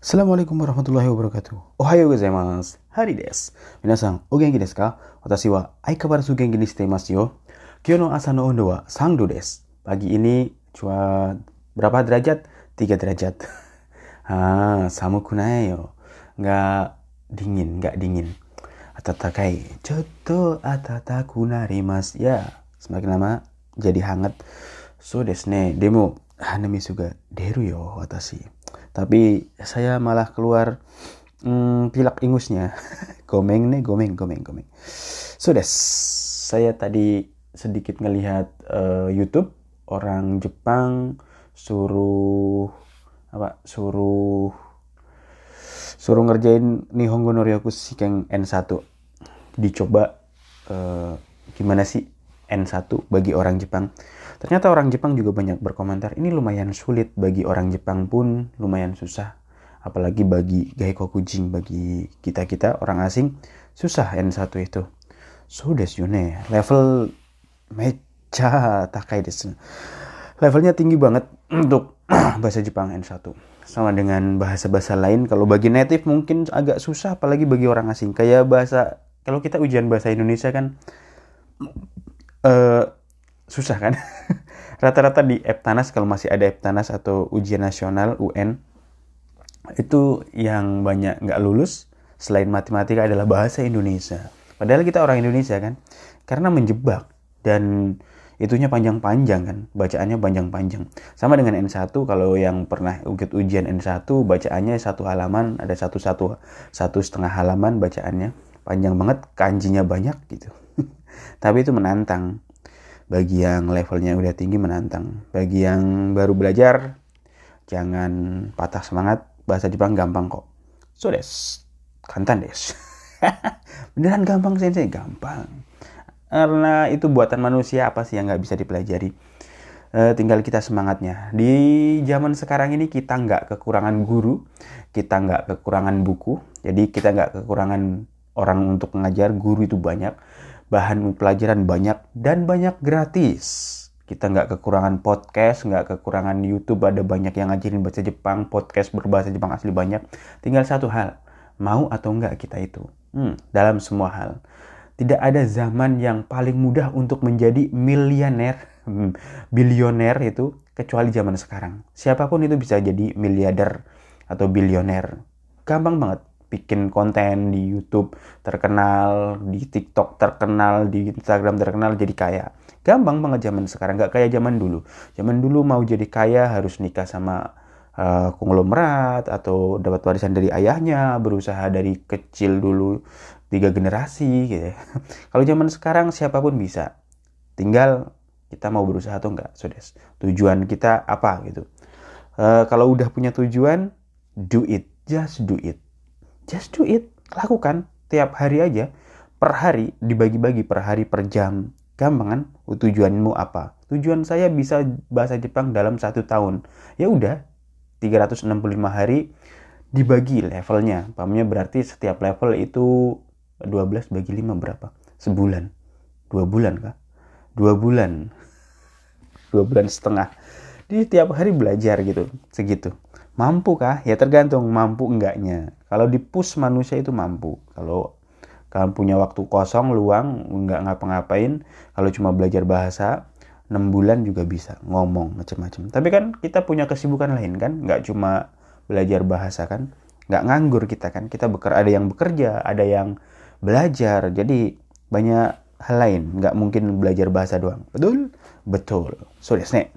Assalamualaikum warahmatullahi wabarakatuh. Ohayo gozaimasu. Hari desu. Minasan, o genki desu ka? Watashi wa aikawarazu genki ni shite imasu yo. Kyo no asa no ondo wa 3 desu. Pagi ini cua berapa derajat? 3 derajat. ah, samuku nai yo. Nggak dingin, nggak dingin. Atatakai. Chotto atataku narimasu. Ya, semakin lama jadi hangat. So desu ne. Demo, hanami suga deru yo watashi. Tapi saya malah keluar hmm, pilak ingusnya. gomeng nih, gomeng, gomeng, gomeng. Sudah, saya tadi sedikit ngelihat uh, YouTube orang Jepang suruh apa suruh suruh ngerjain Nihongo no Ryoku Shikeng N1 dicoba uh, gimana sih N1 bagi orang Jepang Ternyata orang Jepang juga banyak berkomentar, ini lumayan sulit bagi orang Jepang pun lumayan susah. Apalagi bagi Gaiko Kujing, bagi kita-kita orang asing, susah N1 itu. So desu ne, level mecha takai desu. Levelnya tinggi banget untuk bahasa Jepang N1. Sama dengan bahasa-bahasa lain, kalau bagi native mungkin agak susah, apalagi bagi orang asing. Kayak bahasa, kalau kita ujian bahasa Indonesia kan, uh, susah kan? Rata-rata di Eptanas kalau masih ada Eptanas atau ujian nasional UN itu yang banyak nggak lulus selain matematika adalah bahasa Indonesia. Padahal kita orang Indonesia kan? Karena menjebak dan itunya panjang-panjang kan? Bacaannya panjang-panjang. Sama dengan N1 kalau yang pernah ikut ujian N1 bacaannya satu halaman ada satu satu satu setengah halaman bacaannya. Panjang banget kanjinya banyak gitu. Tapi itu menantang bagi yang levelnya udah tinggi menantang. Bagi yang baru belajar, jangan patah semangat. Bahasa Jepang gampang kok. So des, kantan des. Beneran gampang sensei, gampang. Karena itu buatan manusia apa sih yang nggak bisa dipelajari. E, tinggal kita semangatnya. Di zaman sekarang ini kita nggak kekurangan guru, kita nggak kekurangan buku, jadi kita nggak kekurangan orang untuk mengajar. Guru itu banyak bahan pelajaran banyak dan banyak gratis. Kita nggak kekurangan podcast, nggak kekurangan YouTube, ada banyak yang ngajarin bahasa Jepang, podcast berbahasa Jepang asli banyak. Tinggal satu hal, mau atau nggak kita itu. Hmm, dalam semua hal. Tidak ada zaman yang paling mudah untuk menjadi miliuner, hmm, bilioner itu, kecuali zaman sekarang. Siapa pun itu bisa jadi miliarder atau bilioner. Gampang banget bikin konten di YouTube terkenal, di TikTok terkenal, di Instagram terkenal jadi kaya. Gampang banget zaman sekarang, nggak kayak zaman dulu. Zaman dulu mau jadi kaya harus nikah sama uh, konglomerat atau dapat warisan dari ayahnya, berusaha dari kecil dulu tiga generasi gitu. Ya. Kalau zaman sekarang siapa pun bisa. Tinggal kita mau berusaha atau enggak, sudes. Tujuan kita apa gitu. Uh, kalau udah punya tujuan, do it, just do it just do it. Lakukan. Tiap hari aja. Per hari dibagi-bagi per hari per jam. Gampang kan tujuanmu apa? Tujuan saya bisa bahasa Jepang dalam satu tahun. Ya udah 365 hari dibagi levelnya. Pahamnya berarti setiap level itu 12 bagi 5 berapa? Sebulan. Dua bulan kah? Dua bulan. Dua bulan setengah. Jadi tiap hari belajar gitu. Segitu Mampu kah? Ya tergantung mampu enggaknya. Kalau di push manusia itu mampu. Kalau kalian punya waktu kosong, luang, enggak ngapa-ngapain, kalau cuma belajar bahasa, 6 bulan juga bisa ngomong macam-macam. Tapi kan kita punya kesibukan lain kan, nggak cuma belajar bahasa kan, nggak nganggur kita kan. Kita beker ada yang bekerja, ada yang belajar. Jadi banyak hal lain, nggak mungkin belajar bahasa doang. Betul? Betul. So, desne.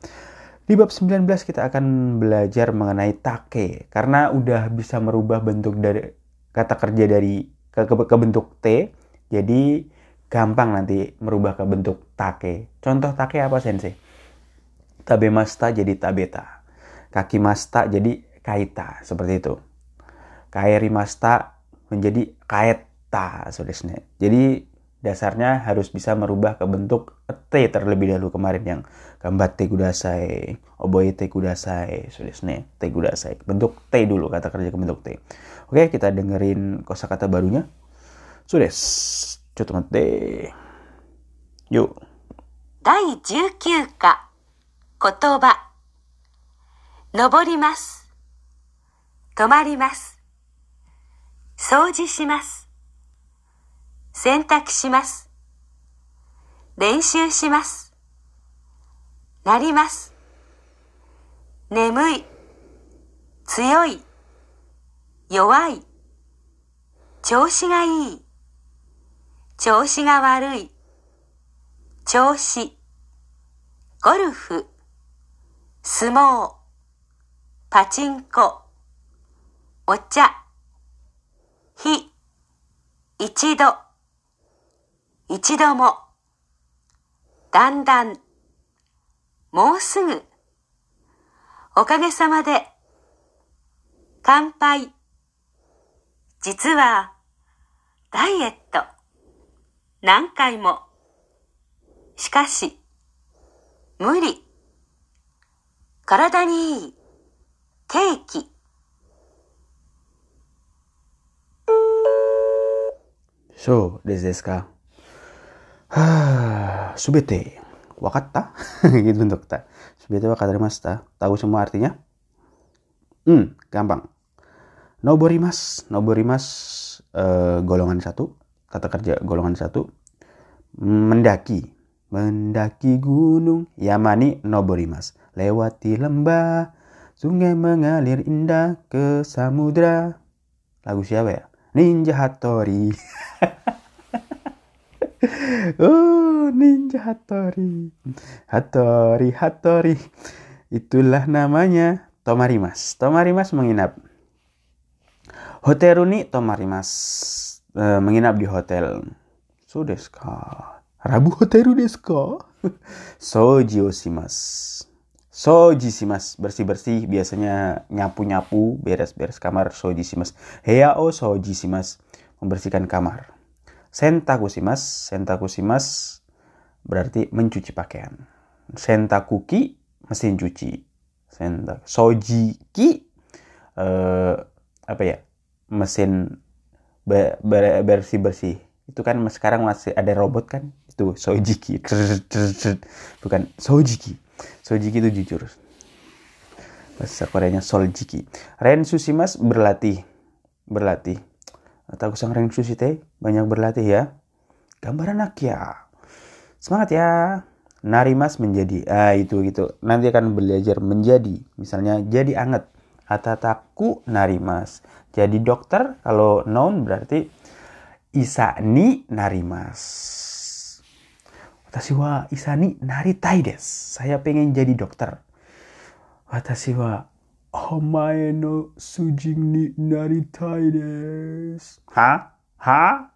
Di bab 19 kita akan belajar mengenai take karena udah bisa merubah bentuk dari kata kerja dari ke, ke, ke bentuk T. Jadi gampang nanti merubah ke bentuk take. Contoh take apa sensei? Tabemasta jadi tabeta. Kaki masta jadi kaita seperti itu. Kairi masta menjadi kaeta, saudara. Jadi dasarnya harus bisa merubah ke bentuk T terlebih dahulu kemarin yang gambar T kudasai, oboe T kudasai, sudesne T kudasai. Bentuk T dulu kata kerja ke bentuk T. Oke, kita dengerin kosakata barunya. Sudes. Coba T. Yuk. 第19課言葉登ります。 止まります。掃除します。 洗濯します。練習します。なります。眠い。強い。弱い。調子がいい。調子が悪い。調子。ゴルフ。相撲。パチンコ。お茶。日。一度。一度も。だんだん。もうすぐ。おかげさまで。乾杯。実は、ダイエット。何回も。しかし、無理。体にいい。ケーキ。So, this is ka. Subete. Wakatta? gitu untuk ta. Subete wakarimashita. Tahu semua artinya? Hmm, gampang. Noborimas. Noborimas eh, golongan satu. Kata kerja golongan satu. Mendaki. Mendaki gunung. Yamani noborimas. Lewati lembah. Sungai mengalir indah ke samudra. Lagu siapa ya? Ninja Hattori. oh, Ninja Hattori. Hattori, Hattori. Itulah namanya Tomarimas. Tomarimas menginap. Hoteruni Tomarimas. Eh, menginap di hotel. So desu. Rabu hoteru desu? Soji osimas. Soji simas. Bersih-bersih. Biasanya nyapu-nyapu. Beres-beres kamar. Soji simas. Heya o soji simas. Membersihkan kamar. Sentaku simas. Sentaku simas. Berarti mencuci pakaian. Sentakuki. Mesin cuci. Sentak. Soji ki. eh, apa ya? Mesin be- be- bersih-bersih. Itu kan sekarang masih ada robot kan? Itu sojiki. Bukan sojiki. Sojiki itu jujur. Bahasa Koreanya soljiki. Rensu simas berlatih. Berlatih. Atau sang rensu sih teh banyak berlatih ya. Gambar anak ya. Semangat ya. Narimas menjadi. Ah itu gitu. Nanti akan belajar menjadi. Misalnya jadi anget. Atataku narimas. Jadi dokter kalau noun berarti isa ni narimas. Watashi wa isa ni naritai. Saya pengen jadi dokter. Watashi wa omae no sujin ni naritai desu. Ha? Ha?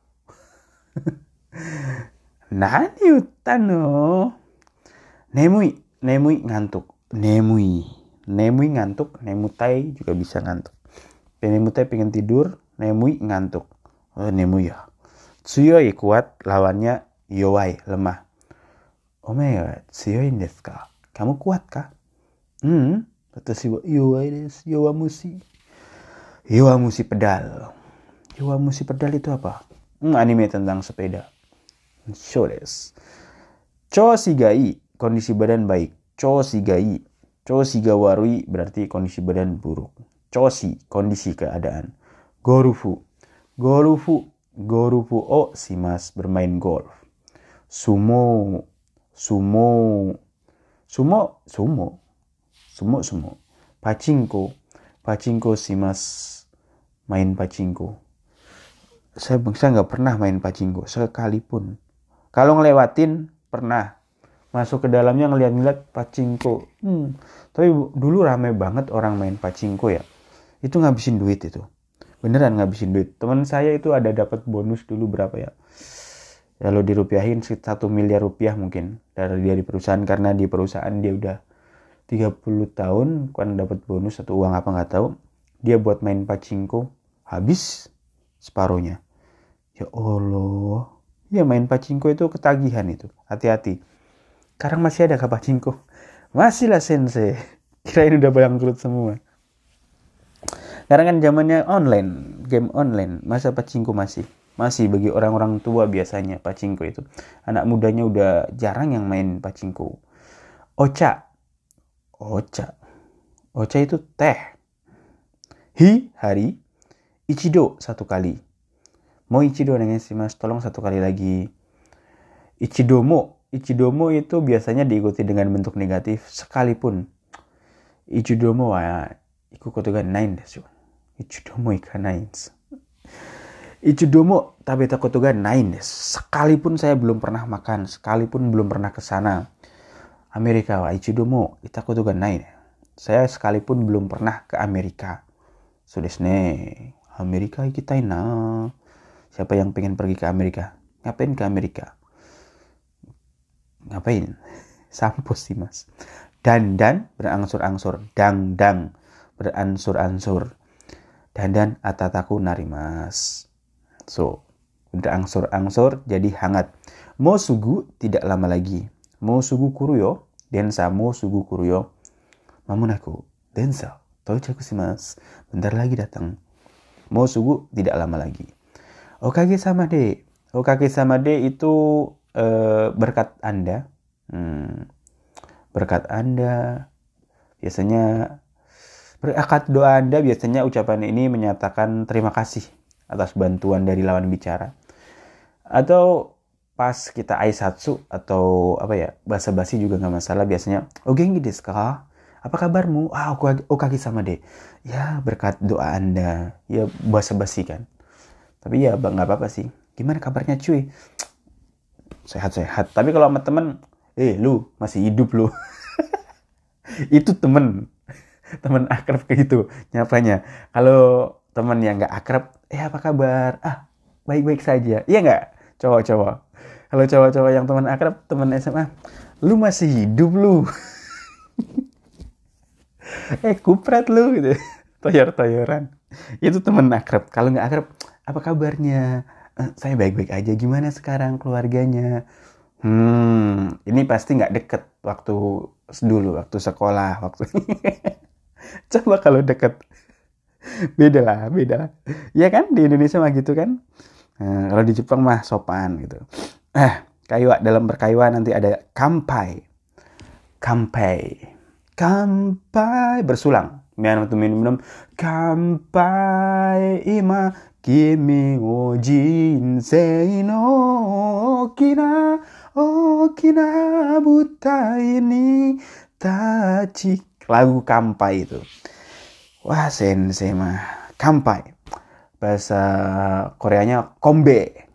Nani utta no? Nemui, nemui ngantuk. Nemui. Nemui ngantuk, nemutai juga bisa ngantuk. Nemutai pengen tidur, nemui ngantuk. Oh, nemui ya. Tsuyoi kuat, lawannya yowai, lemah. Ome wa tsuyoi desu ka? Kamu kuat kah? Hmm, watashi wa yowai desu, yowamushi. Yowamushi pedal. Yowamushi pedal itu apa? Hmm, anime tentang sepeda. Show desu. Chosigai, kondisi badan baik. Chosigai. Chosigawarui berarti kondisi badan buruk. Chosi, kondisi keadaan. Gorufu. Gorufu. Gorufu o simas bermain golf. Sumo. Sumo. Sumo. Sumo sumo. Pachinko. Pachinko simas main pachinko. Saya bangsa nggak pernah main pachinko sekalipun. Kalau ngelewatin pernah masuk ke dalamnya ngeliat-ngeliat pachinko. Hmm. Tapi dulu rame banget orang main pachinko ya. Itu ngabisin duit itu. Beneran ngabisin duit. Teman saya itu ada dapat bonus dulu berapa ya? Ya lo dirupiahin 1 miliar rupiah mungkin dari dia di perusahaan karena di perusahaan dia udah 30 tahun kan dapat bonus atau uang apa nggak tahu. Dia buat main pachinko habis separuhnya. Ya Allah. Ya main pachinko itu ketagihan itu. Hati-hati. Sekarang masih ada kah pachinko? Masih lah sensei. Kirain udah bangkrut semua. Sekarang kan zamannya online, game online. Masa pachinko masih? Masih bagi orang-orang tua biasanya pachinko itu. Anak mudanya udah jarang yang main pachinko. Ocha. Ocha. Ocha itu teh. hi hari. Ichido satu kali. Mau ichido mas tolong satu kali lagi. Ichidomo ichidomo itu biasanya diikuti dengan bentuk negatif sekalipun. Ichidomo wa iku koto ga nai desu. Ichidomo ikanai Ichidomo tabeta koto ga nai sekalipun saya belum pernah makan. Sekalipun belum pernah ke sana Amerika wa ichidomo ita koto ga nai saya sekalipun belum pernah ke Amerika. So desne Amerika ikitai na siapa yang pengen pergi ke Amerika? Ngapain ke Amerika? Ngapain? Sampus sih mas. Dan dan berangsur-angsur. Dang dang beransur-ansur dan dan atataku narimas so berangsur-angsur jadi hangat. Mau sugu tidak lama lagi. Mau sugu kuruyo densa mau sugu kuruyo mamunaku densa toichaku mas bentar lagi datang mau sugu tidak lama lagi Okage sama de. Okage sama de itu uh, berkat Anda. Hmm, berkat Anda. Biasanya berkat doa Anda biasanya ucapan ini menyatakan terima kasih atas bantuan dari lawan bicara. Atau pas kita aisatsu atau apa ya bahasa basi juga nggak masalah biasanya ogengi desu ka? Apa kabarmu? Ah aku okage sama deh ya berkat doa anda. Ya bahasa basi kan. Tapi ya nggak apa-apa sih. Gimana kabarnya cuy? Sehat-sehat. Tapi kalau sama temen eh lu masih hidup lu. Itu temen. Temen akrab kayak gitu nyapanya. Kalau temen yang nggak akrab eh apa kabar? Ah baik-baik saja. Iya nggak? Cowok-cowok kalau cowok-cowok yang teman akrab teman SMA lu masih hidup lu eh kupret lu gitu toyor-toyoran itu temen akrab kalau nggak akrab apa kabarnya? Uh, saya baik-baik aja. Gimana sekarang keluarganya? Hmm, ini pasti nggak deket waktu dulu, waktu sekolah, waktu coba kalau deket, beda lah, beda lah. Ya kan di Indonesia mah gitu kan. Nah, kalau di Jepang mah sopan gitu eh kayuwa dalam berkayuwa nanti ada kampai. Kampai. Kampai. Bersulang. Minum minum minum. Kampai ima kimi o jinsei no okina okina oh, buta ini tachi lagu kampai itu. Wah sensei mah. Kampai. Bahasa Koreanya kombe.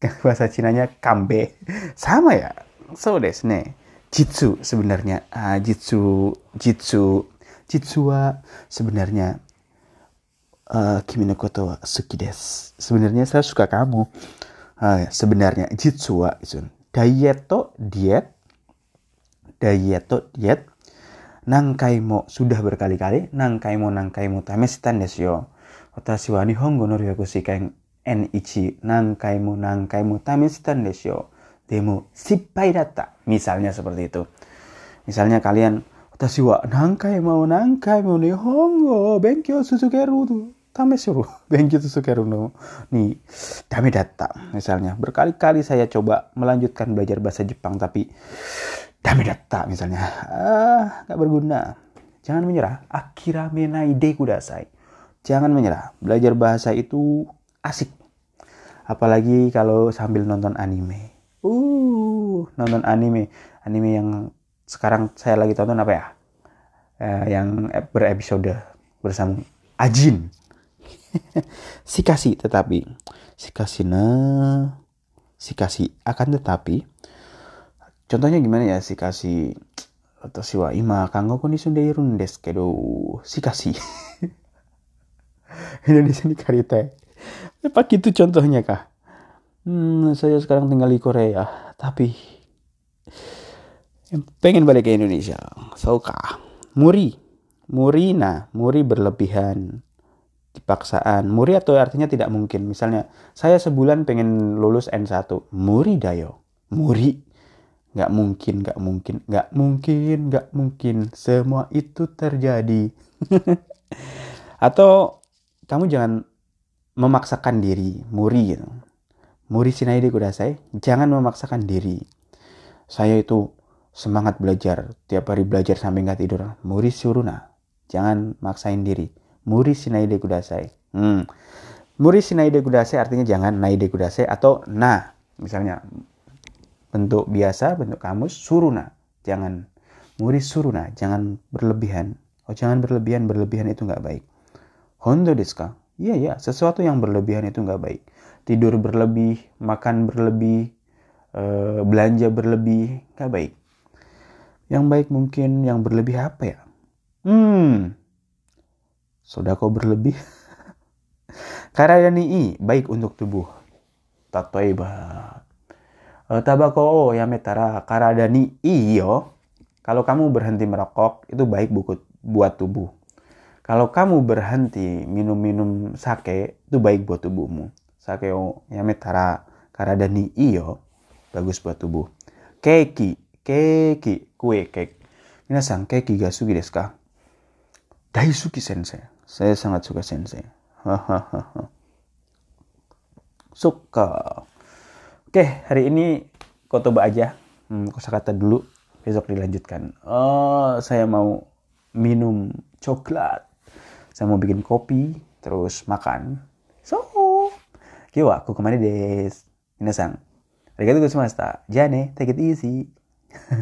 bahasa Cinanya kambe sama ya so desu ne jitsu sebenarnya ah, jitsu jitsu jitsu sebenarnya uh, Kimi no koto wa suki desu. Sebenarnya saya suka kamu. Uh, sebenarnya jitsu wa Daieto diet. Daieto diet. Nangkai mo sudah berkali-kali. Nangkai mo tamesitan desu yo. Watashi wa nihongo no ryoku N1 nangkai mo nangkai mo tamesitan desu yo. Demo sippai datta. Misalnya seperti itu. Misalnya kalian 私は何回も何回も日本語を勉強続ける Tame suruh Benki Susukeru no nih dame data misalnya berkali-kali saya coba melanjutkan belajar bahasa Jepang tapi dame data misalnya ah nggak berguna jangan menyerah akhirnya menai de kudasai jangan menyerah belajar bahasa itu asik. Apalagi kalau sambil nonton anime. Uh nonton anime. Anime yang sekarang saya lagi tonton apa ya? Eh, yang berepisode bersama Ajin. Si kasih tetapi. Si kasih na si kasih akan tetapi. Contohnya gimana ya si kasih atau si wa ima kanggo kondisi deirun des kedo si kasih Indonesia ini karita apa gitu contohnya kah hmm, saya sekarang tinggal di Korea tapi pengen balik ke Indonesia. So kah muri. Muri nah muri berlebihan dipaksaan muri atau artinya tidak mungkin. Misalnya saya sebulan pengen lulus N1 muri dayo. Muri. Nggak mungkin nggak mungkin nggak mungkin nggak mungkin. Semua itu terjadi. Atau kamu jangan memaksakan diri muri gitu muri sinaide kudasai jangan memaksakan diri saya itu semangat belajar tiap hari belajar sampai nggak tidur muri suruna jangan maksain diri Muri shinaide kudasai. Hmm. Muri shinaide kudasai artinya jangan naide kudasai atau na. Misalnya bentuk biasa, bentuk kamus, suruna. Jangan. Muri suruna, jangan berlebihan. Oh jangan berlebihan, berlebihan itu nggak baik. Hondo desu Iya ya, sesuatu yang berlebihan itu nggak baik. Tidur berlebih, makan berlebih, eh, belanja berlebih, nggak baik. Yang baik mungkin yang berlebih apa ya? Hmm, sodako berlebih. Karadani i baik untuk tubuh. Tatoeba. Uh, tabako yametara karadani i yo. Kalau kamu berhenti merokok itu baik buat tubuh. Kalau kamu berhenti minum-minum sake itu baik buat tubuhmu. Sake o yametara karadani i yo. Bagus buat tubuh. Keki, keki, kue kek. Minasan, keki ga sugi desu ka? Daisuki sensei. Saya sangat suka sensei. Suka. Oke, hari ini kotoba aja. Hmm, kata dulu. Besok dilanjutkan. Oh, saya mau minum coklat. Saya mau bikin kopi. Terus makan. So, kiwa aku ke mana des. Minasan. Arigatou gozaimasu. Ja ne, take it easy.